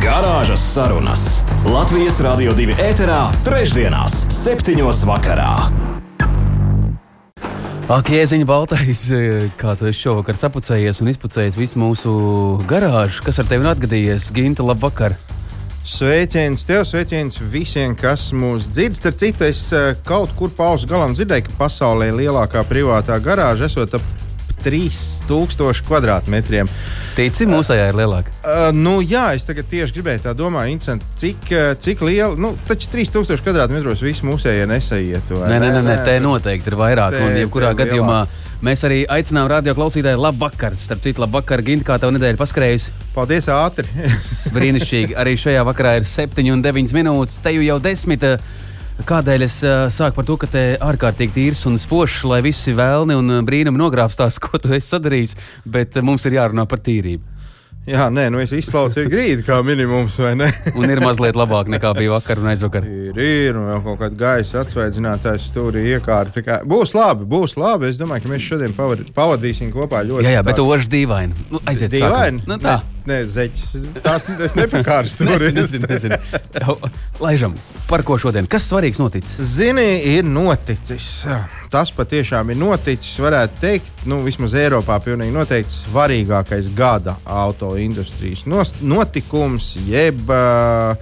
Garāžas sarunas Latvijas Rādio 2 ēterā, trešdienās, septiņos vakarā. Ak, jēziņa baltais, kā tu esi šovakar sapucējies un izpucējis visu mūsu garāžu. Kas ar tevi ir atgadījies? Ginta, labvakar! Sveiciens tev, sveiciens visiem, kas mūs dzird. Starp citu, es eh, kaut kur pauzu galam dzirdēju, ka pasaulē lielākā privātā garāža esot ap 3000 kvadrātmetriem. Tici, mūsējā ir lielāka. Uh, nu, jā, es tieši gribēju tā domāt, cik, uh, cik liela, nu, taču 3000 kvadrātmetros viss mūsējie nesaietu. Nē, nē, nē, nē, te noteikti ir vairāk. Te, un, jebkurā gadījumā mēs arī aicinām radio klausītāju labvakar. Starp citu, labvakar, Gint, kā tev nedēļa paskrējusi. Paldies, ātri! Brīnišķīgi. Arī šajā vakarā ir 7 un 9 minūtes, te jau 10. Kādēļ es uh, sāku par to, ka te ārkārtīgi tīrs un spožs, lai visi vēlni un brīnumi nogrābstās, ko tu esi sadarījis, bet uh, mums ir jārunā par tīrību. Jā, nē, nu es izslaucu grīdu kā minimums, vai ne? un ir mazliet labāk nekā bija vakar un aizvakar. Ir, ir, un vēl kaut kāda gaisa atsvaidzinātājs stūrī iekārta. Kā... Būs labi, būs labi. Es domāju, ka mēs šodien pavadīsim kopā ļoti. Jā, jā bet ožs dīvaini. Nu, aiziet, dīvaini. Nu, tā. Nē, nē zeķis. Tās es nepakārstu tur. nezinu, nezinu. Laižam, par ko šodien? Kas svarīgs noticis? Zini, ir noticis tas patiešām ir noticis. Varētu teikt, nu, vismaz Eiropā, pilnīgi noteikti svarīgākais gada auto industrijas notikums, jeb uh,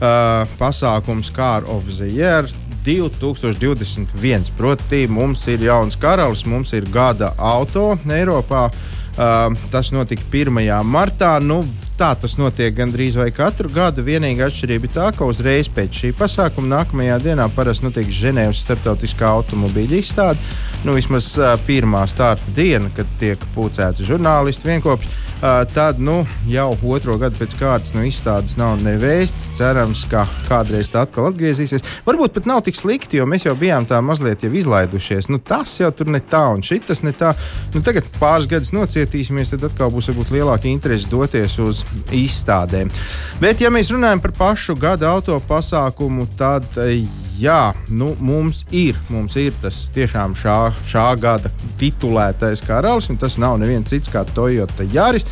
uh, pasākums Car of the Year 2021. Proti, mums ir jauns karalis, mums ir gada auto Eiropā. Uh, tas notika 1. martā. Nu, tā tas notiek gandrīz vai katru gadu. Vienīgā atšķirība ir tā, ka uzreiz pēc šī pasākuma nākamajā dienā parasti notiek Ženēvas starptautiskā automobīļa izstāde. Nu, vismaz uh, pirmā starta diena, kad tiek pulcēti žurnālisti vienopši. Tad nu, jau otro gadu pēc kārtas no izstādes nav nevēsts. Cerams, ka kādreiz tā atkal atgriezīsies. Varbūt pat nav tik slikti, jo mēs jau bijām tā mazliet izlaidušies. Nu, tas jau tur ne tā un šis ne tā. Nu, tagad pāris gadus nocietīsimies, tad atkal būs varbūt lielāka interese doties uz izstādēm. Bet, ja mēs runājam par pašu gada auto pasākumu, tad jā, nu, mums ir, mums ir tas tiešām šā, šā gada titulētais karalis, un tas nav neviens cits kā Toyota Jāris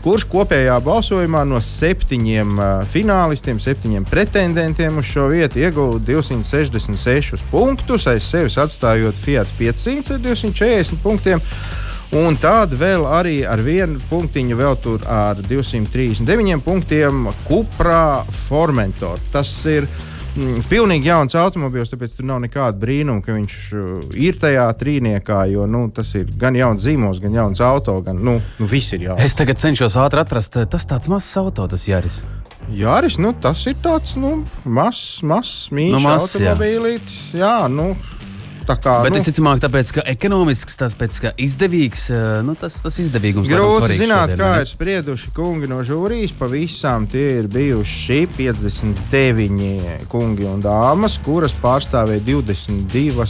kurš kopējā balsojumā no septiņiem uh, finālistiem, septiņiem pretendentiem uz šo vietu ieguva 266 punktus, aiz sevis atstājot Fiat 500 ar 240 punktiem. Un tāda vēl arī ar vienu punktiņu, vēl tur ar 239 punktiem Cupra Formentor. Tas ir mm, pilnīgi jauns automobilis, tāpēc tur nav nekāda brīnuma, ka viņš uh, ir tajā trīniekā. Jo nu, tas ir gan jauns zīmols, gan jauns auto, gan nu, nu, viss ir jauns. Es tagad cenšos ātri atrast, tas tāds mazs auto, tas Jāris. Jāris, nu, tas ir tāds nu, mazs, mazs, mīļš nu, automobīlītis. Jā. jā, nu, kā, Bet nu, visticamāk, tāpēc, ka ekonomisks, tas pēc, ka izdevīgs, eh, nu, tas, tas izdevīgums ir grūti zināt, šodien, kā ne? ir sprieduši kungi no žūrijas. Pavisam tie ir bijuši 59 kungi un dāmas, kuras pārstāvēja 22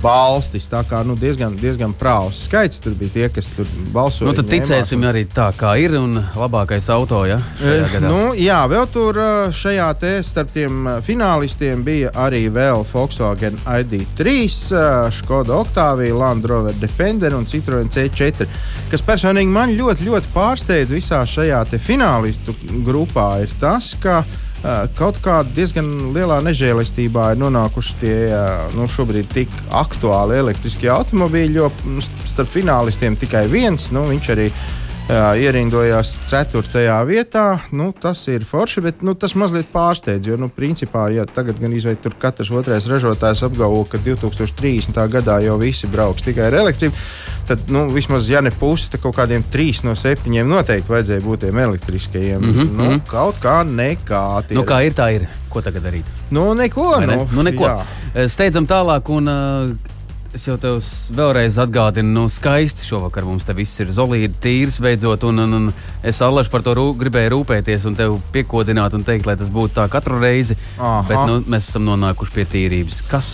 valstis. Tā kā nu, diezgan, diezgan prāvs skaits tur bija tie, kas tur balsoja. Nu, tad ticēsim arī tā, kā ir un labākais auto. Ja, e, nu, jā, vēl tur šajā te starp tiem finālistiem bija arī vēl Volkswagen ID3, Skoda Octavia, Land Rover Defender un Citroen C4, kas personīgi man ļoti, ļoti pārsteidz visā šajā finālistu grupā, ir tas, ka kaut kādā diezgan lielā nežēlistībā ir nonākuši tie nu, šobrīd tik aktuāli elektriskie automobīļi, jo starp finālistiem tikai viens, nu, viņš arī ir ierindojās 4. vietā. Nu, tas ir forši, bet nu, tas mazliet pārsteidz. Jo, nu, principā, ja tagad gan izveidot tur katrs otrais ražotājs apgalvo, ka 2030. gadā jau visi brauks tikai ar elektrību, tad nu, vismaz, ja ne pusi, tad kaut kādiem trīs no septiņiem noteikti vajadzēja būt tiem elektriskajiem. Mm -hmm. nu, kaut kā nekā. Nu, kā ir, tā ir. Ko tagad darīt? Nu, neko. Ne? Nu, nu, neko. Jā. Steidzam tālāk. Un, uh, Es jau tev vēlreiz atgādinu, nu, skaisti šovakar mums te viss ir zolīti, tīrs beidzot, un, un, un es allaž par to rū, gribēju rūpēties un tev piekodināt un teikt, lai tas būtu tā katru reizi. Aha. Bet nu, mēs esam nonākuši pie tīrības. Kas?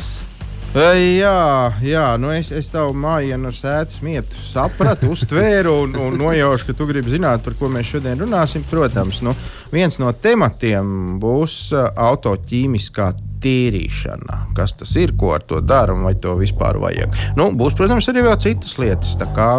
E, Jā, jā nu es, es tavu mājiņu ar sēdes mietu sapratu, uztvēru un, un nojaušu, ka tu gribi zināt, par ko mēs šodien runāsim. Protams, nu, viens no tematiem būs uh, autoķīmiskā tīrīšana. Kas tas ir, ko ar to dara un vai to vispār vajag? Nu, būs, protams, arī vēl citas lietas. Kā,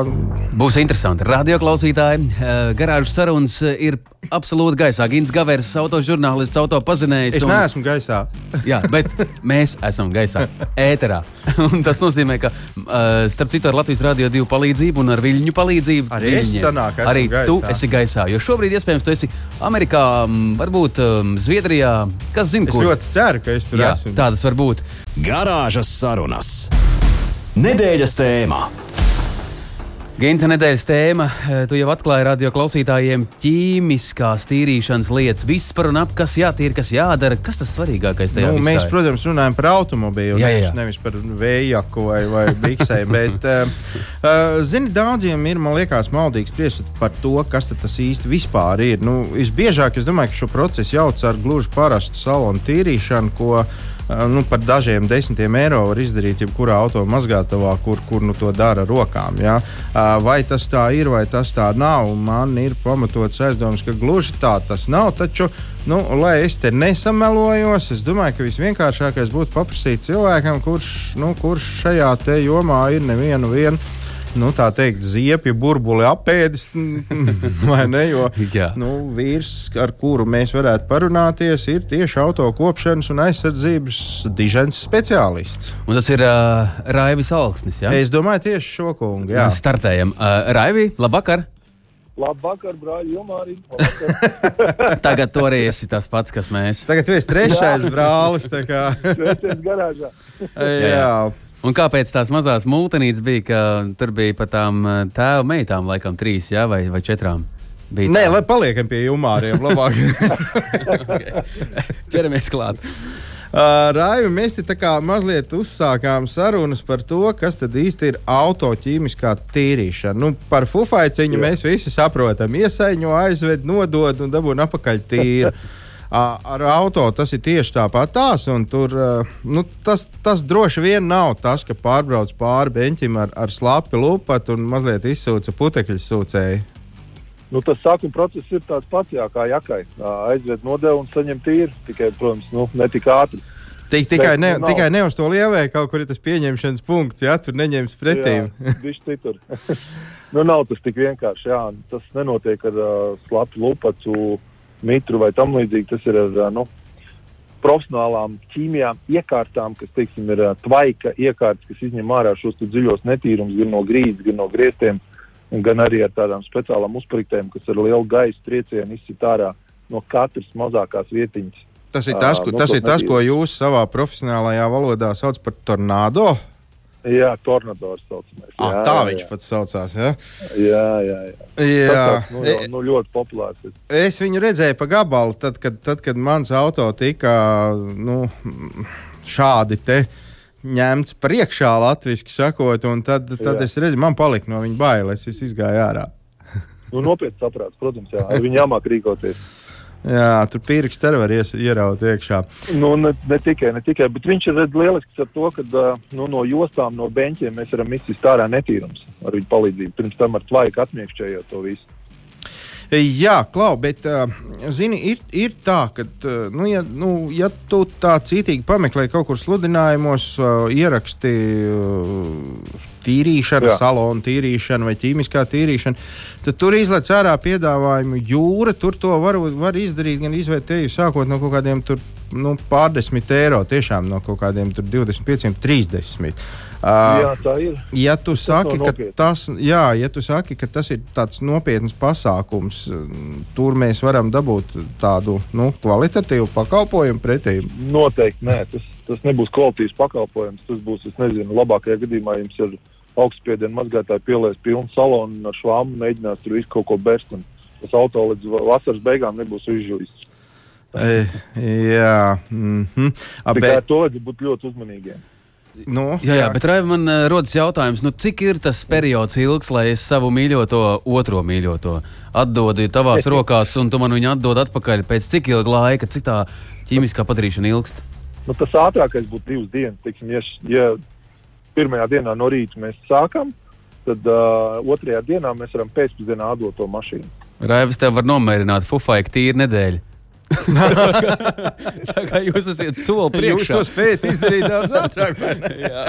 Būs interesanti. Radio klausītāji, eh, garāžas sarunas eh, ir absolūti gaisā. Gins Gavers, autožurnālists, autopazinējs. es un- neesmu gaisā. Jā, bet mēs esam gaisā, ēterā. Un tas nozīmē, ka uh, starp citu ar Latvijas Rādio 2 palīdzību un ar viļņu palīdzību Arī es viļņiem, sanāk, esmu arī tu gaisā. esi gaisā. Jo šobrīd, iespējams, tu esi Amerikā, m, varbūt um, Zviedrijā. Kas zina, Es kur? ļoti ceru, ka es tur Jā, esmu. tā tas var būt. Garāžas sarunas. Nedēļas tēmā. Ginta nedēļas tēma. Tu jau atklāji radio klausītājiem ķīmiskās tīrīšanas lietas. Viss par un ap, kas jātīra, kas jādara. Kas tas svarīgākais tajā Nu, visā mēs, ir? protams, runājam par automobīlu, Jā, jā, nevis, par vējaku vai, vai biksēm. bet, uh, zini, daudziem ir, man liekas, maldīgs spriest par to, kas tas īsti vispār ir. Nu, visbiežāk es domāju, ka šo procesu jauc ar gluži parastu salonu tīrīšanu, ko nu, par dažiem desmitiem eiro var izdarīt jebkurā automazgātavā, kur, kur nu, to dara ar rokām. Ja? Uh, vai tas tā ir, vai tas tā nav? Man ir pamatots aizdoms, ka gluži tā tas nav. Taču, nu, lai es te nesamelojos, es domāju, ka visvienkāršākais būtu paprasīt cilvēkam, kurš, nu, kurš šajā jomā ir nevienu vienu. Nu, tā teikt, ziepju burbuli apēdis, vai ne? Jo Jā. nu, vīrs, ar kuru mēs varētu parunāties, ir tieši auto kopšanas un aizsardzības dižens speciālists. Un tas ir uh, Raivis Alksnis. Ja? Es domāju, tieši šo kungu. Jā. Mēs startējam. Uh, Raivi, labvakar! Labvakar, brāļi, Jumāri. Labvakar. Tagad tu arī esi tas pats, kas mēs. Tagad tu esi trešais brālis. tā kā, Sveicies garāžā. jā. Un kāpēc tās mazās mūtenītes bija, ka tur bija pat tām uh, tēva meitām, laikam, trīs jā, vai, vai četrām? Bija Nē, tā. lai paliekam pie jumāriem. labāk. ķeramies klāt. Uh, Raivi, mēs te tā kā mazliet uzsākām sarunas par to, kas tad īsti ir autoķīmiskā tīrīšana. Nu, par fufaiciņu mēs visi saprotam. Iesaiņo, aizved, nodod un dabūna apakaļ tīri. Uh, Ar auto tas ir tieši tāpat tās, un tur uh, nu, tas, tas droši vien nav tas, ka pārbrauc pāri beņķim ar, ar slāpi lupatu un mazliet izsūca putekļu sūcēju. Nu, tas sākuma process ir tāds pats, jā, kā jakai. Aizved nodevu un saņem tīru. Tikai, protams, nu, ne tik ātri. Tik, tikai, Bet, ne, nu, nav. tikai ne uz to lievai, kaut kur ir tas pieņemšanas punkts, ja tur neņems pretī. Viņš citur. nu, nav tas tik vienkārši. Jā. Tas nenotiek ar uh, slapu lupatu, mitru vai tam līdzīgi. Tas ir ar nu, profesionālām ķīmijām, iekārtām, kas teiksim, ir tvaika iekārtas, kas izņem ārā šos dziļos netīrumus gan no grīdas, gan no griestiem, un gan arī ar tādām speciālām uzpriktēm, kas ar lielu gaisa triecienu izsit ārā no katras mazākās vietiņas. Tas ir tas, ko, nu, tas ir tas, ko jūs savā profesionālajā valodā saucat par tornado. Jā, tornadors saucamais. Ah, Jā, tā jā, viņš jā. pats saucās. Jā, jā, jā. Tas Jā, tāds, nu, jau, nu, ļoti populārs. es viņu redzēju pa gabalu, tad, kad, tad, kad mans auto tika nu, šādi te. Ņemts priekšā, latviešu sakot, un tad, tad Jā. es redzēju, man palika no viņa bailes. Es izgāju ārā. Nu, nopietni saprāts, protams, jā. Ar viņu jāmāk rīkoties. Jā, tur pirksts arī var ieraut iekšā. Nu, ne, ne, tikai, ne tikai, bet viņš ir lielisks ar to, ka nu, no jostām, no beņķiem mēs varam izsist ārā netīrums ar viņu palīdzību. Pirms tam ar tvaiku atmiekšķējot to visu. Jā, klau, bet, zini, ir, ir tā, ka, nu, ja, nu, ja tu tā cītīgi pameklē kaut kur sludinājumos, ieraksti tīrīšana, Jā. salona tīrīšana vai ķīmiskā tīrīšana, tad tur izlaiž ārā piedāvājumu jūra. Tur to var, var izdarīt gan izvērtēju sākot no kaut kādiem tur, nu, pārdesmit eiro, tiešām no kaut kādiem tur 25, 30. Uh, Jā, tā ir. Ja tu, saki, nav ka nopietni. tas, jā, ja tu saki, ka tas ir tāds nopietns pasākums, tur mēs varam dabūt tādu nu, kvalitatīvu pakalpojumu pretī. Noteikti nē, tas, tas nebūs kvalitīvs pakalpojums. Tas būs, es nezinu, labākajā gadījumā jums ir augstspiediena mazgātāji pielies pilnu salonu ar švāmu, mēģinās tur visu kaut ko bērst. un Tas auto līdz va- vasaras beigām nebūs izžuvis. E, jā, mm -hmm. Tikai bet, ar to vajadzētu būt ļoti uzmanīgiem. Nu, Jā, jā, bet Raiva, man uh, rodas jautājums, nu, cik ir tas periods ilgs, lai es savu mīļoto, otro mīļoto atdodu tavās rokās, un tu man viņu atdod atpakaļ pēc cik ilga laika, cik tā ķīmiskā padarīšana ilgst? Nu, tas ātrākais būtu divas dienas. Tiksim, ja, ja pirmajā dienā no rīta mēs sākam, tad uh, otrajā dienā mēs varam pēcpusdienā atdot to mašīnu. Raivs tev var nomierināt, fufaik, tīri nedēļa. tā kā jūs esat soli Jūs priekšā. to spējat izdarīt daudz ātrāk. vai ne? Jā,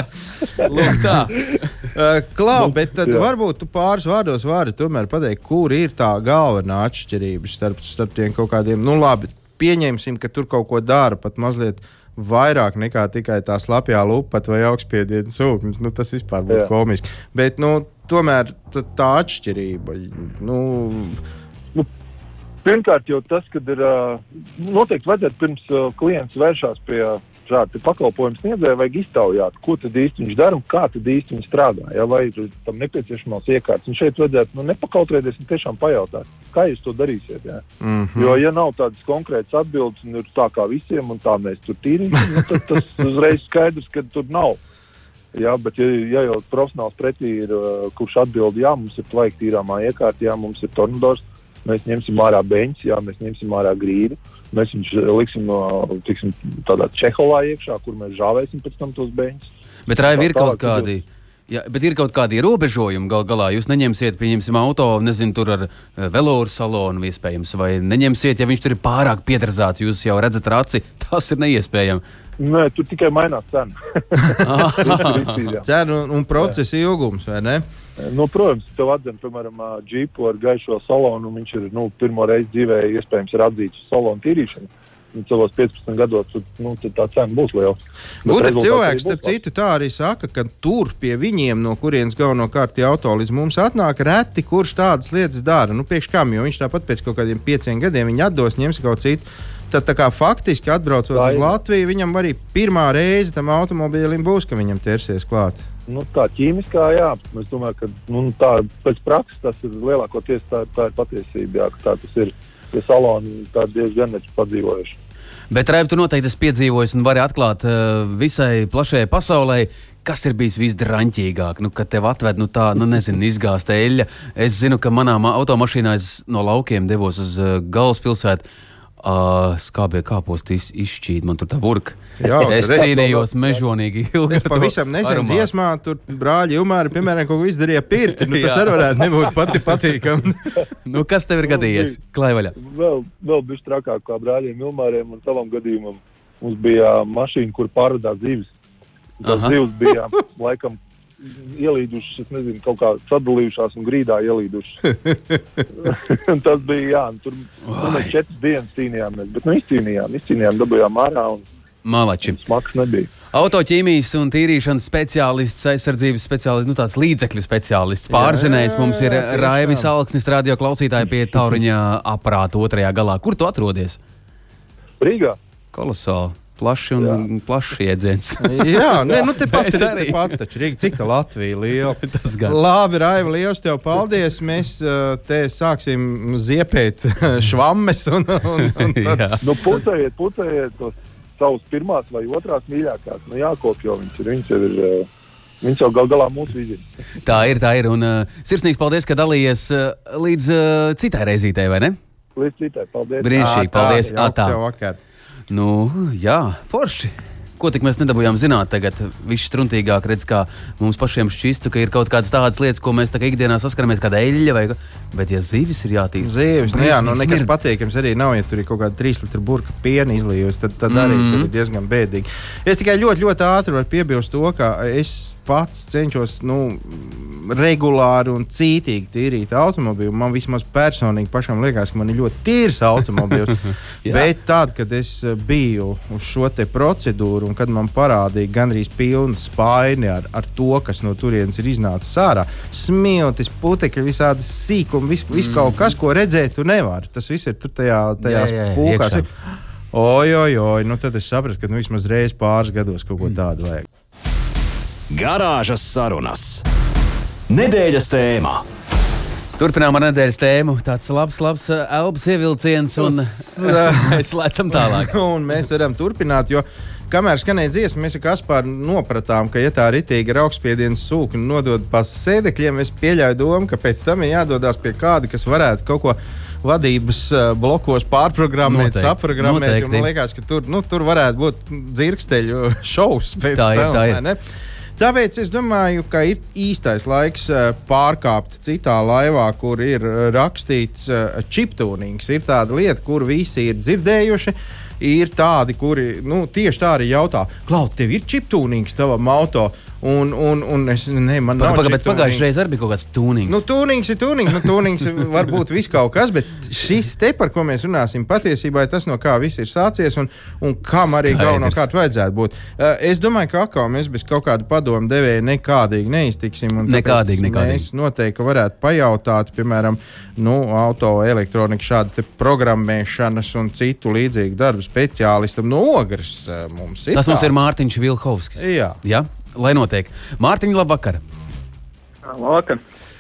Lūk, tā. Uh, Klau, Nu, bet tad jā. varbūt tu pāris vārdos vari tomēr pateikt, kur ir tā galvenā atšķirība starp, starp tiem kaut kādiem, nu labi, pieņemsim, ka tur kaut ko dara pat mazliet vairāk nekā tikai tā slapjā lupa vai augstspiediena sūknis. Nu, tas vispār būtu Jā. komiski. Bet, nu, tomēr tā, atšķirība, nu, Pirmkārt, jau tas, ka ir noteikti vajadzētu pirms klients vēršas pie uh, šāda pakalpojuma sniedzēja, vajag iztaujāt, ko tad īsti viņš dara un kā tad īsti viņš strādā. Ja, vai ir tam nepieciešamās iekārtas. Un šeit vajadzētu nu, nepakautrēties un tiešām pajautāt, kā jūs to darīsiet. Ja? mm -hmm. Jo, ja nav tādas konkrētas atbildes, un ir tā kā visiem, un tā mēs tur tīrīsim, nu, tad tas uzreiz skaidrs, ka tur nav. Jā, bet, ja, ja jau profesionāls pretī ir, uh, kurš atbild, jā, mums ir plaika tīrāmā iekārta, jā, mums ir tornadors, mēs ņemsim ārā beņķi, jā, mēs ņemsim ārā grīdu, mēs viņus uh, liksim uh, tiksim, tādā čeholā iekšā, kur mēs žāvēsim pēc tam tos beņķus. Bet Raivi ir kaut tālāk kādi. Jā, bet ir kaut kādi ierobežojumi gal galā. Jūs neņemsiet, pieņemsim, auto, nezinu, tur ar eh, velosipēdu salonu, iespējams, vai neņemsiet, ja viņš tur ir pārāk piedrazīts. Jūs jau redzat, ar aci, tas ir neiespējami. Nē, tur tikai mainās cena. Cenu un, un procesa ilgums, vai ne? Nu, protams, tev atzina, piemēram, džipu ar gaišo salonu, un viņš ir nu, pirmo reizi dzīvē, iespējams, ir atzīts salonu tīrīšanu. Un savos 15 gados tad, nu, tad tā cena būs liela. Gudri cilvēks, starp citu, tā arī saka, ka tur pie viņiem, no kurienes galvenokārt tie auto līdz mums atnāk, reti kurš tādas lietas dara. Nu, priekš kam, jo viņš tāpat pēc kaut kādiem pieciem gadiem viņa atdos, ņems kaut citu. Tad, tā kā faktiski atbraucot uz. Latviju, viņam arī pirmā reize tam automobīlim būs, ka viņam ķersies klāt. Nu, tā ķīmiskā, jā, es domāju, ka nu, tā pēc prakses tas ir lielākoties tā, tā ir patiesība, jā, ka tā tas ir. Tie saloni tā diezgan neči padzīvojuši. Bet Raivi, tu noteikti esi piedzīvojis un vari atklāt uh, visai plašajai pasaulē. Kas ir bijis visdraņķīgāk? Nu, kad tev atved nu, tā, nu, nezinu, izgāzta eļļa. Es zinu, ka manā ma- automašīnā es no laukiem devos uz uh, galvaspilsētu. Uh, skābie kāposti iz, izšķīd man tur tā burka. Jā, es cīnījos mežonīgi ilgi. Es pavisam nesen dziesmā, tur brāļi Umāri, piemēram, kaut ko izdarīja pirti. Nu, tas arī varētu nebūt pati patīkami. Nu, kas tev ir gadījies? Klai vaļā. Vēl, vēl bija trakāk kā brāļiem Ilmāriem un tavam gadījumam. Mums bija mašīna, kur pārvadāt zivis. Tas zivs bija laikam ielīdušas, es nezinu, kaut kā sadalījušās un grīdā ielīdušas. Tas bija, jā, tur nu, mēs četras dienas cīnījāmies, bet nu izcīnījām, izcīnījām, dabūjām ārā un Malači. smags nebija. Autoķīmijas un tīrīšanas speciālists, aizsardzības speciālists, nu tāds līdzekļu speciālists, pārzinējis mums ir. Raivis Alksnis, radio klausītāji pie tauriņa aparāta otrajā galā. Kur tu atrodies? Rīgā. Kolosāli. Plaši un Jā. plašs iedziens. Jā, nē, nu tepat arī. tepat taču. Rīga, cik tā Latvija liela. Tas gan. Labi, Raiva, liels tev paldies. Mēs uh, te sāksim ziepēt švammes un, un, un tad. Nu, pucējiet, pucējiet tos savus pirmās vai otrās mīļākās. Nu, jākopjo viņas ir. Viņas, ir, ā, viņas jau gal galā mūsu vizija. Tā ir, tā ir. Un uh, sirsnīgs paldies, ka dalījies uh, līdz uh, citai reizītei, vai ne? Līdz citai. Paldies! Brīnišķīgi, paldies. Ā, Jauka tā. Tev vakar. Nu, jā, forši. Ko tik mēs nedabūjām zināt tagad? Viss struntīgāk redz, kā mums pašiem šķistu, ka ir kaut kādas tādas lietas, ko mēs tā kā ikdienā saskaramies, kāda eļļa vai. Bet, ja zivis ir jātīra, Zīves, nu jā, nu nekas mird. patīkams arī nav, ja tur ir kaut kāda 3 litru burka piena izlījusi, tad, tad arī Mhm. tur ir diezgan bēdīgi. Es tikai ļoti, ļoti ātri varu piebilst to, ka es pats cenšos nu, regulāri un cītīgi tīrīt automobīlu. Man vismaz personīgi pašam liekas, ka man ir ļoti tīrs automobīls. Jā. Bet tad, kad es biju uz šo te procedūru un kad man parādīja gandrīz pilnu spaini ar, ar to, kas no turienes ir iznācis ārā, smiltis, putekļi, visādi sīkumi, vis, vis kaut kas, ko redzēt, tu nevari. Tas viss ir tur tajā, tajās Jā, jā, pūkās. iekšā. Oi, oi, oi, nu tad es sapratu, ka nu, vismaz reizi pāris gados kaut ko tādu vajag. Garāžas sarunas. Nedēļas tēmā. Turpinām ar nedēļas tēmu. Tāds labs, labs uh, elpas ievilciens, un uh, mēs lecam tālāk. Un mēs varam turpināt, jo kamēr skanēja dziesma, mēs ar Kasparu nopratām, ka, ja tā ritīgi ir augstspiedienas sūkņa nodod pa sēdekļiem, es pieļauju domu, ka pēc tam ir jādodas pie kāda, kas varētu kaut ko vadības uh, blokos pārprogrammēt, Noteikti, saprogrammēt. noteikti. Man liekas, ka tur, nu, tur varētu būt dzirksteļu šovs pēc Tā ir, tam. tā ir. vai ne? Tāpēc es domāju, ka ir īstais laiks uh, pārkāpt citā laivā, kur ir uh, rakstīts chiptūnings. Ir tāda lieta, kur visi ir dzirdējuši. Ir tādi, kuri nu, tieši tā arī jautā, Klaus, tev ir chiptūnings tavam auto? Un, un, un es nav Pagaidām, bet chiptūnings. pagājušajā reizē arī bija kaut kāds tūnings. Nu, tūnings ir tūnings, nu, tūnings var būt viss kaut kas, bet šis te, par ko mēs runāsim, patiesībā ir tas, no kā viss ir sācies un, un kam arī galvenokārt vajadzētu būt. Uh, es domāju, ka atkal mēs bez kaut kāda padomu devēja nekādīgi neiztiksim. Nekādīgi, nekādīgi. Mēs noteikti varētu pajautāt, piemēram, nu, auto elektronikas šādas programmēšanas un citu līdzīgu darbu speciālistam no ogres. Mums Tas mums ir tāds. Mārtiņš Vilhovskis. Jā. Ja? Lai notiek. Mārtiņ, labvakar. Labvakar.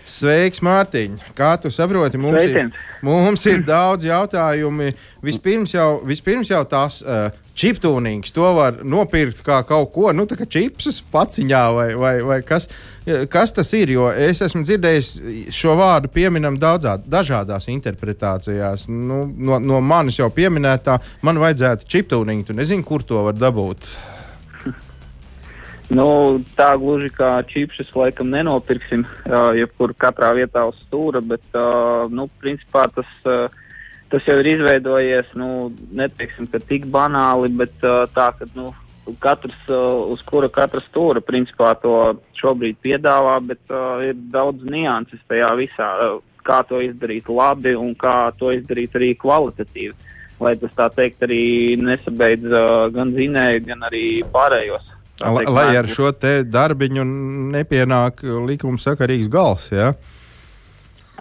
Sveiks, Mārtiņ! Kā tu saproti, mums ir, Sveiciens. mums ir daudz jautājumu. Vispirms jau, vispirms jau tās uh, chiptūnings, to var nopirkt kā kaut ko, nu, tā kā čipsus paciņā vai, vai, vai kas, kas tas ir. Jo es esmu dzirdējis šo vārdu pieminam daudzā, dažādās interpretācijās. Nu, no, no manis jau pieminētā, man vajadzētu chiptūningu, tu nezini, kur to var dabūt. Nu, tā gluži kā čipsus laikam nenopirksim, uh, jebkur katrā vietā uz stūra, bet, uh, nu, principā tas, uh, tas jau ir izveidojies, nu, neteiksim, ka tik banāli, bet uh, tā, ka, nu, katrs, uh, uz kura katra stūra, principā to šobrīd piedāvā, bet uh, ir daudz nianses tajā visā, uh, kā to izdarīt labi un kā to izdarīt arī kvalitatīvi. Lai tas tā teikt arī nesabeidz uh, gan zinēju, gan arī pārējos. Lai, lai ar šo te darbiņu nepienāk likumsakarīgs gals. Ja?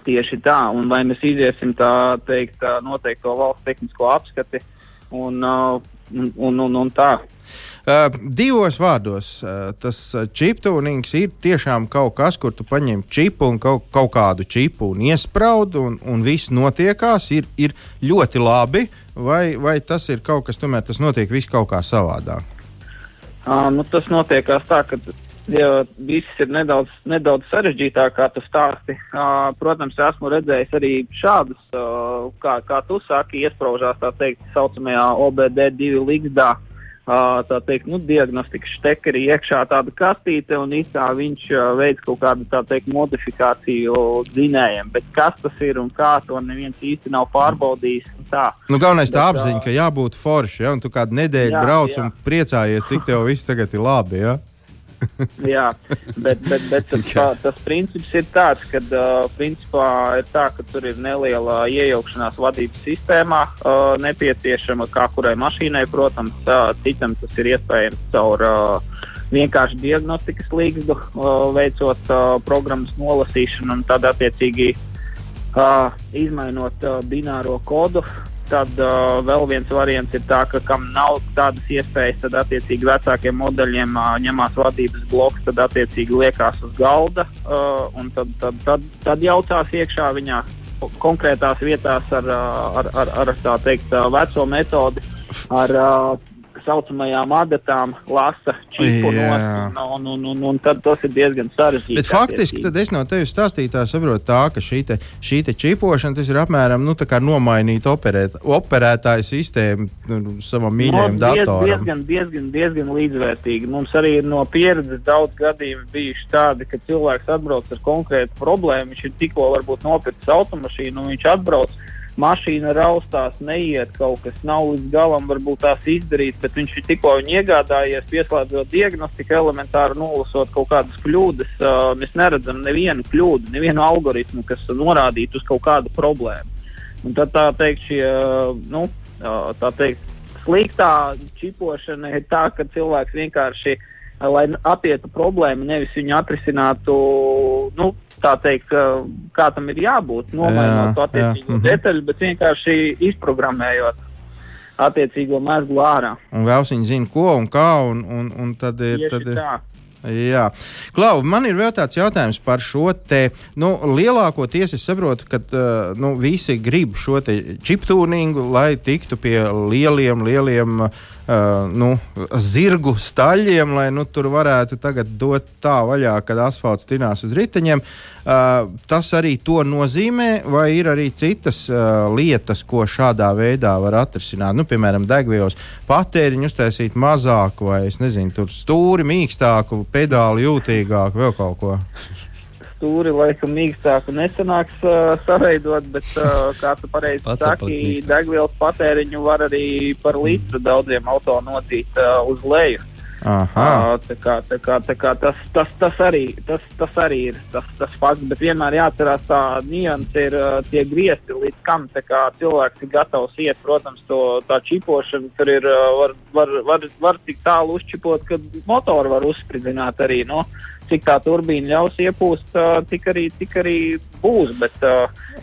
Tieši tā, un vai mēs iziesim tā teikt tā noteikto valsts tehnisko apskati un, uh, un, un, un, un tā. Uh, divos vārdos, uh, tas čiptūnings ir tiešām kaut kas, kur tu paņem čipu un kaut, kaut kādu čipu un iesprādi, un, un viss notiekās. Ir, ir ļoti labi, vai, vai tas ir kaut kas, tomēr tas notiek viss kaut kā savādāk. Uh, nu, tas notiekās tā, ka ja viss ir nedaudz, nedaudz sarežģītāk, kā tu stāsti. Uh, protams, esmu redzējis arī šādus, uh, kā, kā tu saki, iesprāžās tā teikt, saucamajā OBD2 līgzdā. Uh, tā teikt, nu, diagnostikas štekeri iekšā tāda kastīte un īstā viņš uh, veids kaut kādu, tā teikt, modifikāciju dzinējiem. Bet kas tas ir un kā to neviens īsti nav pārbaudījis tā. Nu, galvenais tā Bet, apziņa, ka jābūt forši, ja un tu kādu nedēļu Jā, brauc jā. un priecājies, cik tev viss tagad ir labi. Ja? Jā, bet, bet, bet tas, tā, tas princips ir tāds, ka uh, principā ir tā, ka tur ir neliela iejaukšanās vadības sistēmā uh, nepieciešama, kā kurai mašīnai, protams, uh, citam tas ir iespējams caur uh, vienkārši diagnostikas līgstu, uh, veicot uh, programmas nolasīšanu un tad attiecīgi uh, izmainot uh, bināro kodu. Tad uh, vēl viens variants ir tā, ka kam nav tādas iespējas, tad attiecīgi vecākiem modeļiem uh, ņemās vadības bloks, tad attiecīgi liekās uz galda uh, un tad, tad, tad, tad jaucās iekšā viņā konkrētās vietās ar, ar, ar, ar tā teikt, veco metodi, ar saucamajām adatām, lasa čipu un, un, un, un, un tad tas ir diezgan sarežģīti. Bet faktiski tad es no tevis stāstītā saprotu, tā, ka šī, te, šī te čipošana tas ir apmēram nu, tā kā nomainīt operēt, operētāju sistēmu nu, savam mīļajam Nu, diez- datoram. Diezgan, diezgan, diezgan līdzvērtīgi. Mums arī ir no pieredzes daudz gadījumu bijuši tādi, ka cilvēks atbrauc ar konkrētu problēmu. Viņš ir tikko varbūt nopircis automašīnu, un viņš atbrauc. Mašīna raustās, neiet kaut kas, nav līdz galam varbūt tās izdarīts, bet viņš ir tikko iegādājies, pieslēdzot diagnostiku, elementāri nolasot kaut kādas kļūdas. Uh, mēs neredzam nevienu kļūdu, nevienu algoritmu, kas norādītu uz kaut kādu problēmu. Un tad tā teikt, šie, nu, ā, tā teikt, sliktā čipošana ir tā, ka cilvēks vienkārši, lai apietu problēmu, nevis viņu atrisinātu, nu, tā teikt, kā tam ir jābūt, nomainot to Jā, attiecīgo jā, mhm. detaļu, bet vienkārši izprogrammējot attiecīgo mēslu ārā. Un vēl viņi zina, ko un kā. Un, un, un tad ir, Tieši tad ir, tā. Jā, Klau, man ir vēl tāds jautājums par šo te. Nu, lielākoties es saprotu, ka nu, visi grib šo te chiptūningu, lai tiktu pie lieliem, lieliem uh, uh, nu, zirgu staļiem, lai nu, tur varētu dot tā vaļā, kad asfalts tinās uz riteņiem. Uh, tas arī to nozīmē, vai ir arī citas uh, lietas, ko šādā veidā var atrisināt. Nu, piemēram, degvielas patēriņu uztaisīt mazāku, vai nezinu, stūri mīkstāku, pedāli jūtīgāku, vēl kaut ko stūri laikam mīkstāku nesanāks uh, saveidot, bet, uh, kā tu pareizi saki, degvielas patēriņu var arī par litru daudziem auto notīt uh, uz leju. Uh, tā kā, tā kā, tā kā tas, tas, tas, arī, tas, tas arī ir tas, tas fakts, bet vienmēr jāatcerās tā nianses ir tie griezti, līdz kam cilvēks ir gatavs iet. Protams, to tā čipošana tur ir, var, var, var, var tik tālu uzčipot, ka motoru var uzspridzināt arī. No? Nu, cik tā turbīna ļaus iepūst, tik, arī, tik arī būs. Bet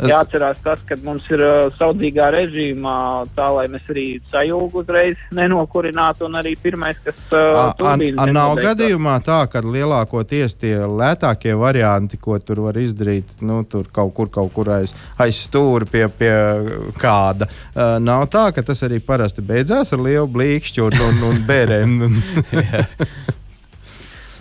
jāatcerās tas, ka mums ir saudzīgā režīmā, tā lai mēs arī sajūgu uzreiz nenokurinātu, un arī pirmais, kas turbīna. Nav gadījumā tā, ka lielākoties tie lētākie varianti, ko tur var izdarīt, nu, tur kaut kur, kaut kur aiz, aiz stūri pie, pie kāda, nav tā, ka tas arī parasti beidzās ar lielu blīkšķu un, un, un bērēm.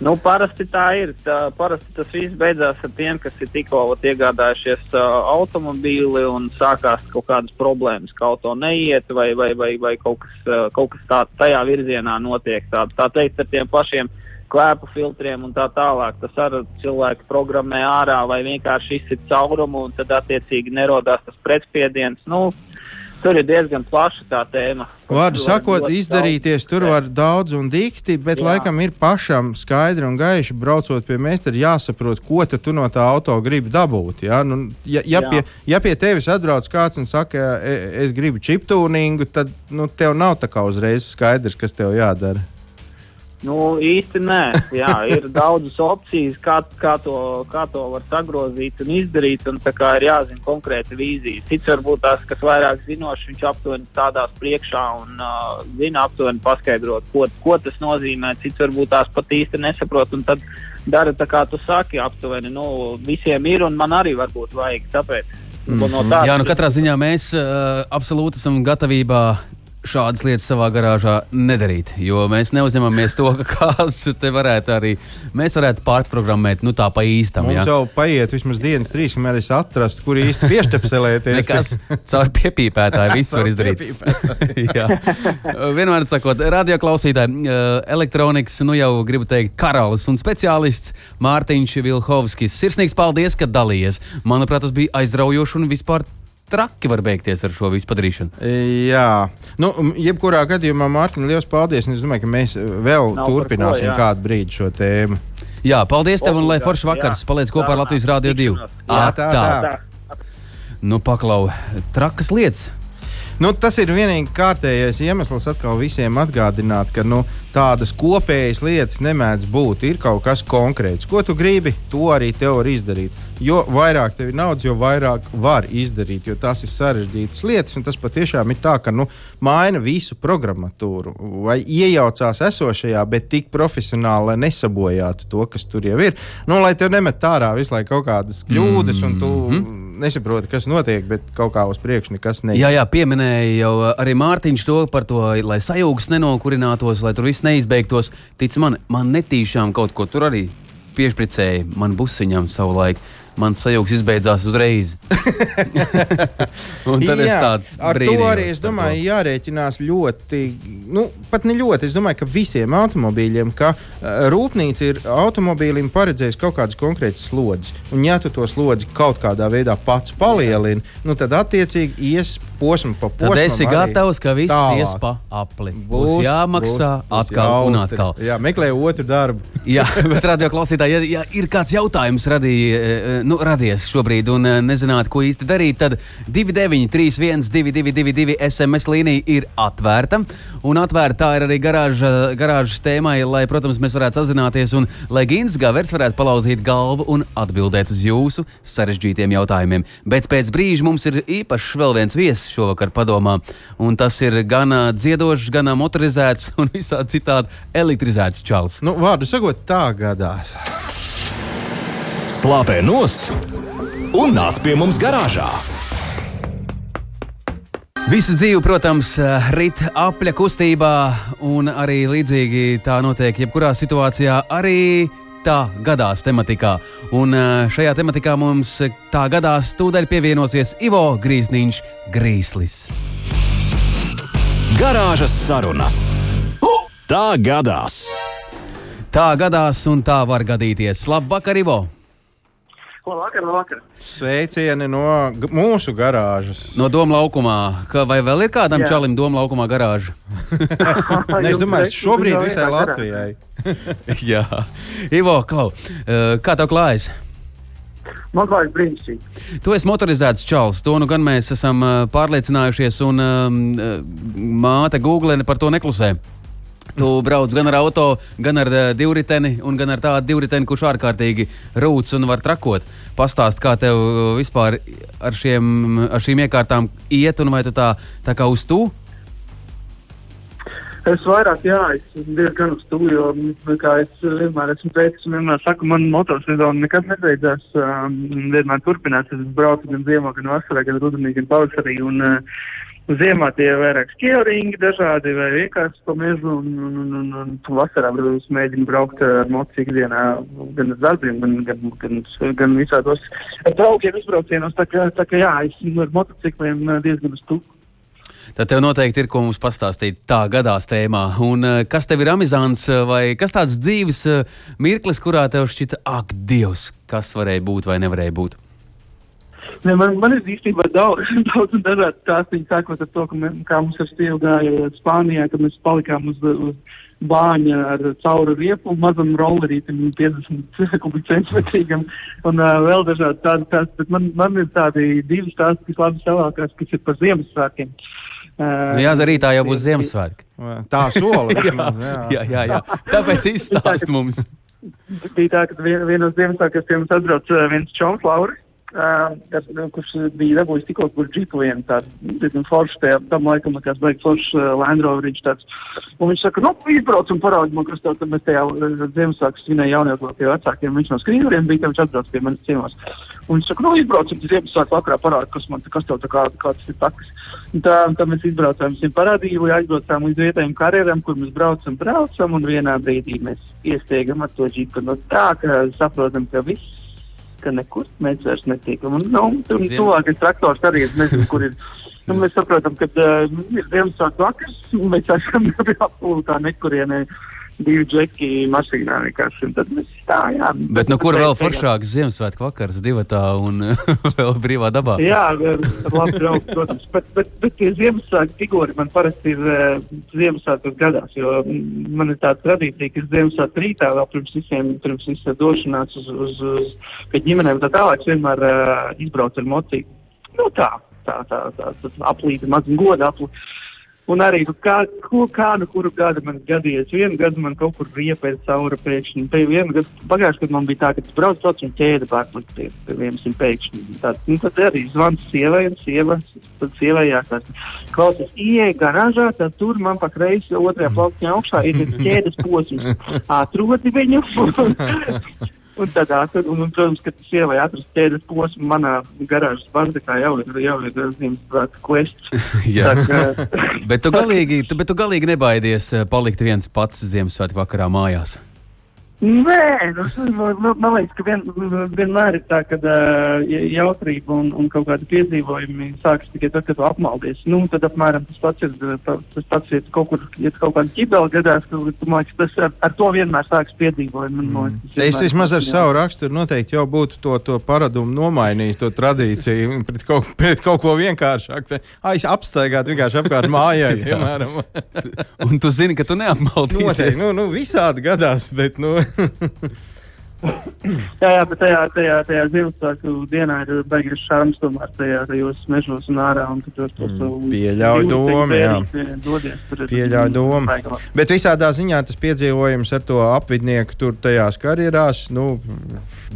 Nu, parasti tā ir. Tā, parasti tas viss beidzās ar tiem, kas ir tikko iegādājušies uh, automobīli un sākās kaut kādas problēmas, ka auto neiet vai, vai, vai, vai kaut kas, uh, kaut kas tāds tajā virzienā notiek. Tā, tā teikt, ar tiem pašiem klēpu filtriem un tā tālāk. Tas arī cilvēki programmē ārā vai vienkārši izsit caurumu un tad attiecīgi nerodās tas pretspiediens. Nu, Tur ir diezgan plaša tā tēma. Vārdu sakot, izdarīties tur var daudz un dikti, bet Jā. laikam ir pašam skaidri un gaiši braucot pie meistara jāsaprot, ko tu no tā auto gribi dabūt. Ja, nu, ja, ja, Jā. pie, ja pie tevis atbrauc kāds un saka, e, es gribu čiptūningu, tad nu, tev nav tā kā uzreiz skaidrs, kas tev jādara. Nu, īsti nē, jā, ir daudzas opcijas, kā, kā, to, kā to var sagrozīt un izdarīt. Un, ir jāzina konkrēta vīzija. Cits varbūt tās, kas vairāk zinošs, viņš aptuveni stādās priekšā un uh, zina aptuveni paskaidrot, ko, ko tas nozīmē. Cits varbūt tās pat īsti nesaprot. Un tad dara tā, kā tu saki, aptuveni. Nu, visiem ir un man arī varbūt vajag. Tāpēc. Mm -hmm. no Jā, nu katrā ziņā mēs uh, absolūti esam gatavībā šādas lietas savā garāžā nedarīt. Jo mēs neuzņemamies to, ka kāds te varētu arī. Mēs varētu pārprogrammēt, nu tā pa īstam. Mums jā. jau paiet vismaz dienas, trīs, kamēr es atrastu, kur īsti pieštepselēties. Nekas caur piepīpētāju visu var izdarīt. Vienmēr sakot, radio klausītāji, elektronikas, nu jau gribu teikt, karalis un speciālists Mārtiņš Vilhovskis. Sirsnīgs paldies, ka dalījies. Manuprāt, tas bija aizraujoši un vispār traki var beigties ar šo visu padarīšanu. Jā, nu, jebkurā gadījumā, Mārtiņ, liels paldies. Es domāju, ka mēs vēl Nav turpināsim ko, kādu brīdi šo tēmu. Jā, paldies tev un lai foršs vakars. Paliec kopā ar Latvijas Rādio 2. Jā, tā, tā. tā. Nu, paklau, trakas lietas. Nu, tas ir vienīgi kārtējais iemesls atkal visiem atgādināt, ka nu, tādas kopējas lietas nemēdz būt. Ir kaut kas konkrēts. Ko tu gribi, to arī tev var izdarīt. Jo vairāk tev ir naudas, jo vairāk var izdarīt, jo tās ir sarežģītas lietas. Tas patiešām ir tā, ka nu, maina visu programmatūru vai iejaucās esošajā, bet tik profesionāli, lai nesabojātu to, kas tur jau ir. Nu, lai tev nemet ārā visu laiku kaut kādas kļūdas, mm -hmm. un tu mhm nesaproti, kas notiek, bet kaut kā uz priekšu nekas neiet. Jā, jā, pieminēja jau arī Mārtiņš to par to, lai sajūgs nenokurinātos, lai tur viss neizbeigtos. Tic man, man netīšām kaut ko tur arī piešpricēja man busiņam savu laiku mans sajūgs izbeidzās uzreiz. un tad Jā, es tāds ar to arī es domāju, jārēķinās ļoti, nu, pat ne ļoti. Es domāju, ka visiem automobīļiem, ka uh, rūpnīca ir automobīlim paredzējusi kaut kādas konkrētas slodzes. Un, ja tu to slodzi kaut kādā veidā pats palielini, nu, tad attiecīgi ies posmu pa posmam. Tad esi gatavs, ka viss tālāk. ies pa apli. Būs, būs jāmaksā būs, būs atkal jautri. un atkal. Jā, meklē otru darbu. Jā, bet radio klausītāji, ja, ja ir kāds jautājums radīja, eh, nu, radies šobrīd un eh, nezināt, ko īsti darīt, tad 2931, 222, SMS līnija ir atvērta. Un atvērta ir arī garāža, garāžas tēmai, lai, protams, mēs varētu sazināties un lai Gins Gavers varētu palauzīt galvu un atbildēt uz jūsu sarežģītiem jautājumiem. Bet pēc brīža mums ir īpašs vēl viens viesis šovakar padomā, un tas ir gan dziedošs, gan motorizēts un visādi citādi elektrizēts čels. Nu, vārdu sakot, tā gadās slāpē nost un nāc pie mums garāžā. Visa dzīve, protams, rit apļa kustībā, un arī līdzīgi tā notiek jebkurā situācijā, arī tā gadās tematikā. Un eh, šajā tematikā mums tā gadās tūdaļ pievienosies Ivo Grīsniņš Grīslis. Garāžas sarunas. Tā gadās! Tā gadās, un tā var gadīties. Labvakar, Ivo! Labvakar, labvakar. Sveicieni no mūsu garāžas. No Doma laukumā. Ka, vai vēl ir kādam Jā. čalim Doma laukumā garāža? Ne, es domāju, šobrīd visai Latvijai. Jā, Ivo, Klau, eh, kā tev klājas? Man klājas brīnišķīgi. Tu esi motorizēts čalis, to nu gan mēs esam eh, pārliecinājušies, un um, māte Google par to neklusē. Tu brauc gan ar auto, gan ar uh, divriteni, gan ar tādu divriteni, kurš ārkārtīgi rūc un var trakot. Pastāst, kā tev uh, vispār ar, šiem, ar šīm iekārtām iet, un vai tu tā, tā kā uz tu? Es vairāk, jā, es diezgan uz to, jo, nu, kā es vienmēr esmu teicis, un vienmēr saku, man motosezona nekad nebeidzās. Um, vienmēr turpinās, es braucu gan ziemā, gan vasarā, gan rudenī, gan pavasarī. Un, uh, Ziemā tie ir vairāk skielingi, dažādi vai vienkārši pa mežu, un, un, un, un, un vasarā, protams, mēģinu braukt ar motociklu ikdienā gan uz darbiem, gan, gan, gan, gan visādos draugiem izbraucienos. Tā kā, tā kā jā, es ar motocikliem uh, diezgan uz to. Tad tev noteikti ir ko mums pastāstīt tā gadās tēmā. Un uh, kas tev ir amizants vai kas tāds dzīves mirklis, kurā tev šķita, ak, Dievs, kas varēja būt vai nevarēja būt? Ne, man, man ir īstenībā daudz, daudz un dažādu stāstu. Sākot ar to, ka mēs, kā mums ar sievu gāja Spānijā, kad mēs palikām uz, uz bāņa ar cauru riepu, mazam rollerītam, 50 centimetrīgam, un uh, vēl dažādi tādi stāsti. Bet man, man ir tādi divi stāsti, kas labi savākās, kas ir par Ziemassvētkiem. Uh, jā, arī tā jau būs Ziemassvētka. Tā sola vismaz. Jā. Jā, jā, jā. Tāpēc izstāst mums. bija tā, ka vien, vienos Ziemassvētkos pie mums atbrauc viens čoms, Lauris. Uh, kas, nu, kurš bija dabūjis tikko kur džipu vienu tādu diezgan foršu, tajā tam laikam likās baigi foršu uh, Land Roveriņš tāds. Un viņš saka, nu, izbrauc un parādi man, kas tev tad mēs tajā uh, Ziemassvētku svinēja jauniekā pie vecākiem. Viņš no skrīveriem bija, viņš atbrauc pie manis ciemos. Un viņš saka, nu, izbrauc un Ziemassvētku vakarā parādi, kas man, kas tev tā kā, kāds ir takas. Un tā, tā mēs izbraucām, viņam parādīju, aizbraucām līdz vietējiem karjeram, kur mēs braucam, braucam, un vienā brīdī mēs iesteigam ar to džipu. No tā, ka saprotam, ka viss ka nekur mēs vairs netiekam. Un, nu, tur Ziem- tuvākais traktors arī es nezinu, kur ir. Nu, mēs saprotam, ka uh, ir Ziemassvētku vakars, un mēs esam absolūtā nekurienē divi džeki mašīnā. Un tad mēs tā, jā. Bet nu, kur vēl foršāks Ziemassvētku vakars, divatā un vēl brīvā dabā? Jā, labu draugu, protams. Bet, bet, bet tie Ziemassvētku figūri man parasti ir uh, Ziemassvētkos gadās, jo man ir tāda tradīcija, ka Ziemassvētku rītā vēl pirms visiem, pirms visiem došanās uz, uz, uz pie ģimenēm tā tālāk es vienmēr uh, izbraucu ar mocību. Nu tā, tā, tā, tā, tā aplīta, maz goda aplīta. Un arī, nu, kā, ko, kā nu kuru gadu man gadījies, vienu gadu man kaut kur riepa ir caura pēkšņi. Pēc vienu gadu, pagājušajā gadā man bija tā, ka es braucu brauc un ķēde pārpust pie, pie vienas un pēkšņi. Tad, nu, tad arī zvans sievai un sieva, tad sievai jāsaka, klausies, ieej garāžā, tad tur man pa kreisi otrajā plauktiņā augšā ir ķēdes posms. Atrodi viņu. Un tad, un, un, protams, ka sievai atrast ķēdes posmu manā garāžas bardakā jau ir, jau ir Ziemassvētku quests. Jā. Tā Bet tu galīgi, tu, bet tu galīgi nebaidies palikt viens pats Ziemassvētku vakarā mājās. Nē, nu, man, liekas, ka vien, vienmēr ir tā, ka uh, jautrība un, un kaut kādi piedzīvojumi sākas tikai tad, kad tu apmaldies. Nu, tad apmēram tas pats ir, tas pats ir kaut kur, ja kaut kāda ķibela gadās, tu, man liekas, tas ar, ar to vienmēr sākas piedzīvojumi. Man, man liekas, tas Es vismaz ar jā. savu raksturu noteikti jau būtu to, to paradumu nomainījis, to tradīciju pret kaut, pret kaut ko vienkāršāku. Aiz apstaigāt vienkārši apkārt mājai, piemēram. Un tu zini, ka tu Noteikti, neapmaldīsies. nu, nu, visādi gadās, bet, nu, Jā, jā, bet tajā, tajā, tajā Ziemassvētku dienā ir beigas šāms tomēr tajā, tajos mežos un ārā. Un tur to Mm, jūtas domu, jā. Dodies, tur ir Pieļauju domu. bet visādā ziņā tas piedzīvojums ar to apvidnieku tur tajās karjerās, nu,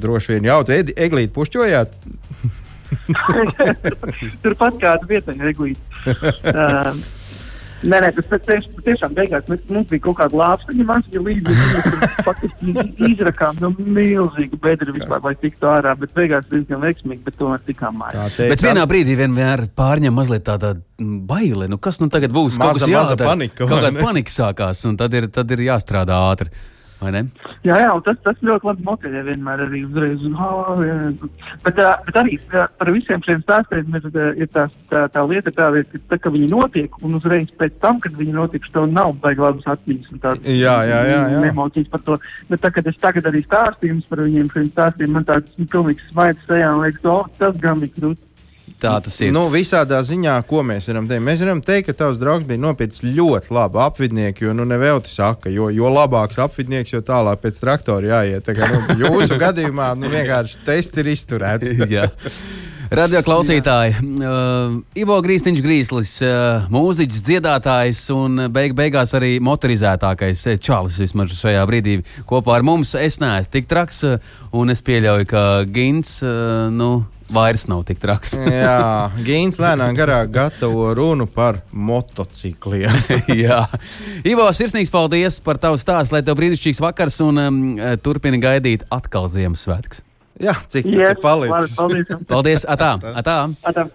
droši vien jautri. Eglīt, pušķojāt? Turpat kāda vieta ir eglīte. uh, Nē, nē, tas tieš, tiešām beigās mēs, mums bija kaut kāda lāpstiņa maziņa līdzi. Mēs faktiski izrakām no milzīgu bedri vispār, lai tiktu ārā, bet beigās diezgan veiksmīgi, bet tomēr tikām mājā. Tā Bet vienā brīdī vienmēr pārņem mazliet tāda mm, baile. Nu, kas nu tagad būs? Maza- maza jādara. panika, Kaut kāda panika sākās, un tad ir, tad ir jāstrādā ātri. Vai ne? Jā, jā, un tas, tas ļoti labi motivē vienmēr arī uzreiz. Oh, jā. bet, uh, bet arī uh, par visiem šiem stāstiem ir, uh, ir tā, tā, tā lieta, tāda, ka, tā, ka viņi notiek, un uzreiz pēc tam, kad viņi notiek, tev nav baigi labas atmiņas un tādas Jā, jā, jā, jā. emocijas par to. Bet tā, kad es tagad arī stāstījumus par viņiem, šiem stāstiem, man tāds nu, pilnīgs smaids sejā un liekas, oh, tas gan bija krūti. Tā tas ir. Nu, visādā ziņā, ko mēs varam teikt? Mēs varam teikt, ka tavs draugs bija nopircis ļoti labu apvidnieku, jo, nu, nevelti saka, jo, jo labāks apvidnieks, jo tālāk pēc traktora jāiet. Tā kā, nu, jūsu gadījumā, nu, vienkārši tests ir izturēts. Radio klausītāji, uh, Ivo Grīsniņš, Grīslis, uh, mūziķis, dziedātājs un beig beigās arī motorizētākais uh, čalis vismaz šajā brīdī kopā ar mums. Es neesmu tik traks, uh, un es pieļauju, ka Gins uh, nu, vairs nav tik traks. Jā, Gīns lēnām garāk gatavo runu par motocikliem. Jā, Ivo, sirsnīgs paldies par tavu stāstu, lai tev brīnišķīgs vakars un um, turpini gaidīt atkal Ziemassvētkus. Jā, cik tas Yes, palicis? paldies. Paldies! Atā, atā. Atā.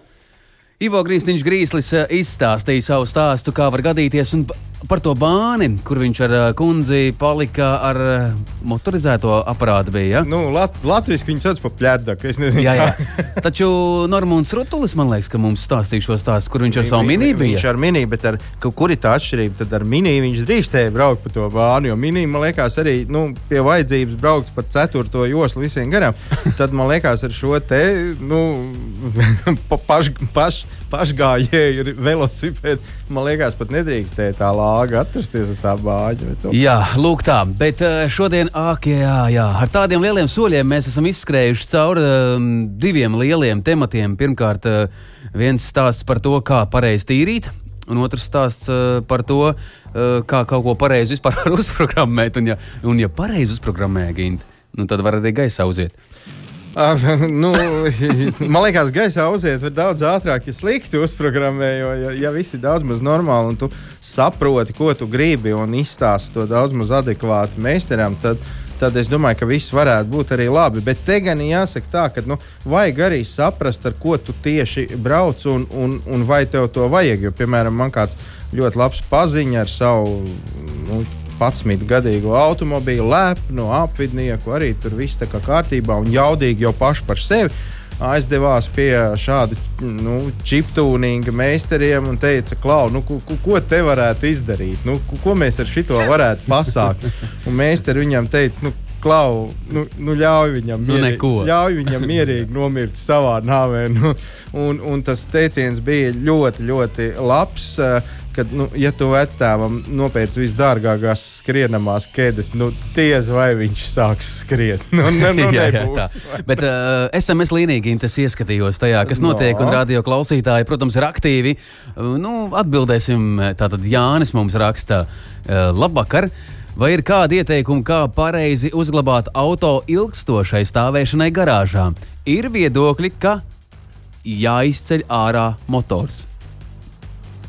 Ivo Grīsniņš Grīslis eh, izstāstīja savu stāstu, kā var gadīties, un par to bāni, kur viņš ar kundzi palika ar motorizēto aparātu. Bija, ja? Nu, Lat Latvijas viņi sauc par pļērdaku. Es nezinu, jā, jā. Taču Normons Rutulis, man liekas, ka mums stāstīja šo stāstu, kur viņš ar savu mini vi- Viņš bija. ar mini, bet ar, kur ir tā atšķirība? Tad ar mini viņš drīkstēja braukt pa to bānu. Jo mini, man liekas, arī nu, pie vajadzības braukt pa ceturto joslu visiem garām. Tad man liekas, ar šo te nu, pa- paš, paš, pašgājēju velosipēdu, man liekas, pat nedrīkstēja tā lāga atrasties uz tā bāģa. to- Jā, lūk, tā. Bet eh, šodien, ak, jā, jā, ar tādiem lieliem soļiem mēs esam izskrējuši cauri um, diviem lieliem tematiem. Pirmkārt, uh, viens stāsts par to, kā pareizi tīrīt. Un otrs stāsts uh, par to, kā kaut ko pareizi vispār uzprogrammēt. Un, ja, un, ja pareizi uzprogrammē, Gint, nu, tad var arī gaisa auziet. Ah, nu, man liekas, gaisā uziet var daudz ātrāk, ja slikti uzprogrammē. Jo, ja, ja viss ir daudz maz normāli un tu saproti, ko tu gribi un izstāsti to daudz maz adekvāti meistaram, tad, tad es domāju, ka viss varētu būt arī labi. Bet te gan jāsaka tā, ka nu, vajag arī saprast, ar ko tu tieši brauc un, un, un vai tev to vajag. Jo, piemēram, man kāds ļoti labs paziņa ar savu. Nu, 11 gadīgu automobīlu, lepnu apvidnieku, arī tur viss tā kā kārtībā un jaudīgi jau paši par sevi. Aizdevās pie šāda nu, čiptūninga meistariem un teica, Klau, nu, ko, ko- te varētu izdarīt? Nu, ko, mēs ar šito varētu pasākt? Un meistari viņam teica, nu, Klau, nu, nu ļauj viņam Nu, mierīgi, neko. ļauj viņam mierīgi nomirt savā nāvē. Nu, un, un tas teiciens bija ļoti, ļoti labs. eh, Kad, nu, ja tu vecāvam nopērci visdārgākās skrienamās ķēdes, nu, tiesa vai viņš sāks skriet. Nu, ne, nu, jā, jā, nebūs. tā. Bet uh, SMS līnīgi tas ieskatījos tajā, kas No. notiek, un radio klausītāji, protams, ir aktīvi. Uh, nu, atbildēsim, tātad Jānis mums raksta, uh, labvakar. Vai ir kādi ieteikumi, kā pareizi uzglabāt auto ilgstošai stāvēšanai garāžā? Ir viedokļi, ka jāizceļ ārā motors.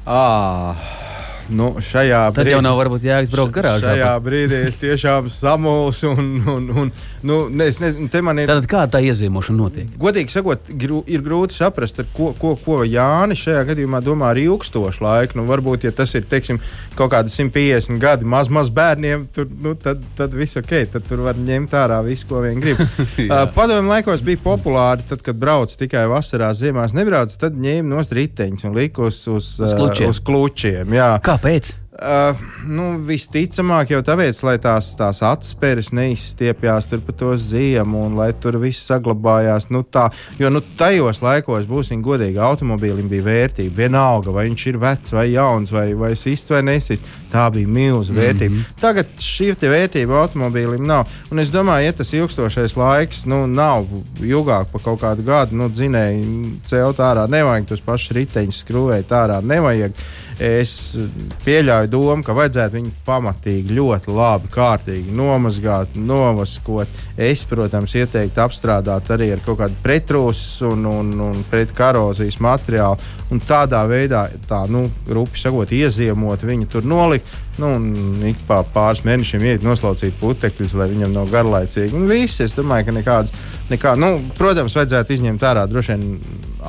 Ah. Nu, šajā Tad jau nav varbūt jēgas braukt garāžā. Šajā brīdī es tiešām samulsu un, un, un nu, ne, es nezinu, te man ir. Tātad kā tā iezīmošana notiek? Godīgi sakot, grū, ir grūti saprast, ar ko, ko, ko Jānis šajā gadījumā domā ar ilgstošu laiku. Nu, varbūt, ja tas ir teiksim, kaut kādi 150 gadi maz, maz bērniem, tur, nu, tad, tad viss ok, tad tur var ņemt ārā visu, ko vien grib. uh, Padomju laikos bija populāri, tad, kad brauc tikai vasarās, ziemās nebrauc, tad ņēma nost riteņus un lika uz, uz, klučiem. uh, uz klučiem. Jā. Kāpēc? Uh, nu, visticamāk, jau tāpēc, lai tās, tās atspēres neizstiepjās tur pa to ziemu, un lai tur viss saglabājās. Nu, tā, jo nu, tajos laikos, būsim godīgi, automobīlim bija vērtība. Vienalga, vai viņš ir vecs vai jauns, vai, vai sists vai nesists. Tā bija milzīga vērtība. Mm -hmm. Tagad šī vērtība automobīlim nav. Un es domāju, ja tas ilgstošais laiks nu, nav ilgāk par kaut kādu gadu, nu, dzinēji celt ārā, nevajag tos pašus riteņus skrūvēt ārā, nevajag. Es pieļauju piedāvāju domu, ka vajadzētu viņu pamatīgi, ļoti labi, kārtīgi nomazgāt, novaskot. Es, protams, ieteiktu apstrādāt arī ar kaut kādu pretrūsu un, un, un pretkorozijas materiālu. Un tādā veidā, tā, nu, rupi sakot, ieziemot viņu tur nolikt. Nu, un ik pa pāris mēnešiem iet noslaucīt putekļus, lai viņam nav garlaicīgi. Un viss, es domāju, ka nekādas, nekā, nu, protams, vajadzētu izņemt ārā droši vien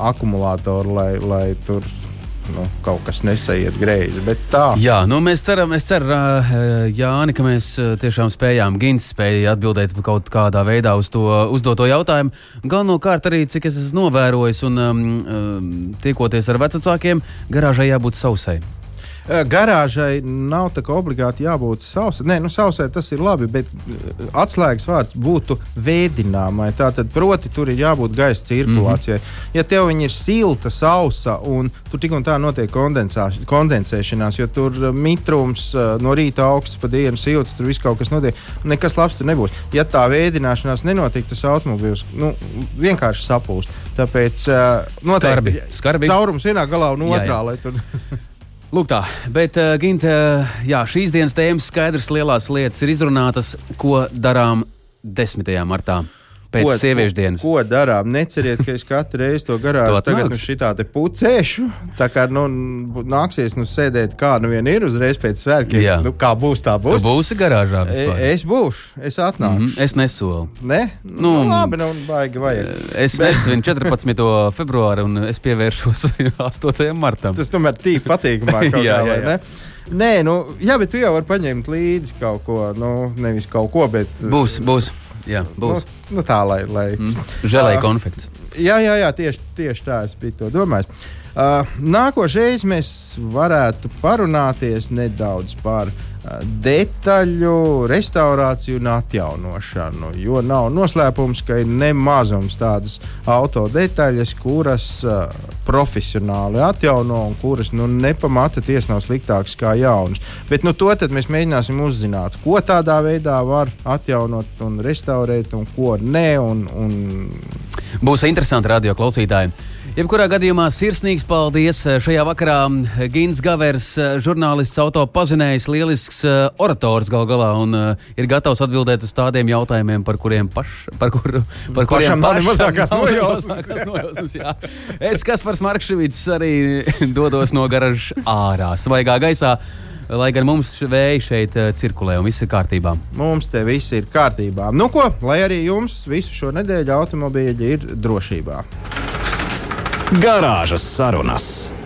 akumulātoru, lai, lai tur nu, kaut kas nesaiet greizi. Jā, nu, mēs ceram, ceram uh, Jāni, ka mēs tiešām spējām, Gins spēja atbildēt kaut kādā veidā uz to uzdoto jautājumu. Galvenokārt arī, cik es esmu novērojis un um, um, tiekoties ar vecākiem, garāžai jābūt sausai. Garāžai nav tā kā obligāti jābūt sausai. Nē, nu, sausai tas ir labi, bet atslēgas vārds būtu vēdināmai. Tātad, proti, tur ir jābūt gaisa cirkulācijai. Mm -hmm. Ja tev ir silta, sausa un tur tik un tā notiek kondensēšanās, jo tur mitrums no rīta augsts pa dienu silts, tur viss kaut kas notiek, nekas labs tur nebūs. Ja tā vēdināšanās nenotiek, tas automobilis nu, vienkārši sapūst. Tāpēc uh, noteikti skarbi. Skarbi. caurums vienā galā un otrā. Jā, jā. Lūk, tā, bet, uh, Ginte, jā, šīs dienas tēmas skaidrs, lielās lietas ir izrunātas, ko darām 10. martā. Pēc ko, sieviešu dienas. Ko, ko darām? Neceriet, ka es katru reizi to garāžu tagad nu šitā te pucēšu. Tā kā nu, nāksies nu sēdēt kā nu vien ir uzreiz pēc svētkiem. Jā. Nu, kā būs, tā būs. Tu būsi garāžā. Vispār. E, es būšu, es atnākšu. Mm -hmm, es nesolu. Ne? Nu, nu, labi, nu, baigi vajag. Es Bet... nesvinu 14. februāru un es pievēršos 8. martam. Tas tomēr tīk patīkamāk kaut jā, kā, jā, jā. Nē, nu, jā, bet tu jau vari paņemt līdzi kaut ko, nu, nevis kaut ko, bet. Būs, būs. Jā, būs. Nu, nu tā, lai. lai mm. Žēlēja uh, konfekts. Jā, jā, jā tieši, tieši tā es biju to domājis. Uh, Nākošais mēs varētu parunāties nedaudz par uh, detaļu restaurāciju un atjaunošanu. Jo nav noslēpums, ka ir nemazums tādas auto detaļas, kuras uh, profesionāli atjauno un kuras nu, nepamata tiesa nav sliktākas kā jaunas. Bet nu, to mēs mēģināsim uzzināt, ko tādā veidā var atjaunot un restaurēt, un ko nē. Un, un... Būs interesanti radio klausītāji. Jebkurā gadījumā sirsnīgs paldies. Šajā vakarā Gins Gavers, žurnālists, autopazinējs, lielisks orators gal galā un ir gatavs atbildēt uz tādiem jautājumiem, par kuriem paš, par kur, par kuriem pašam mazākās nojausmas. es, Kaspars Markševits, arī dodos no garažas ārā, svaigā gaisā. Lai gan mums vēja šeit uh, cirkulē un viss ir kārtībā. Mums te viss ir kārtībā. Nu ko, lai arī jums visu šo nedēļu automobīļi ir drošībā. Garāžas sarunas.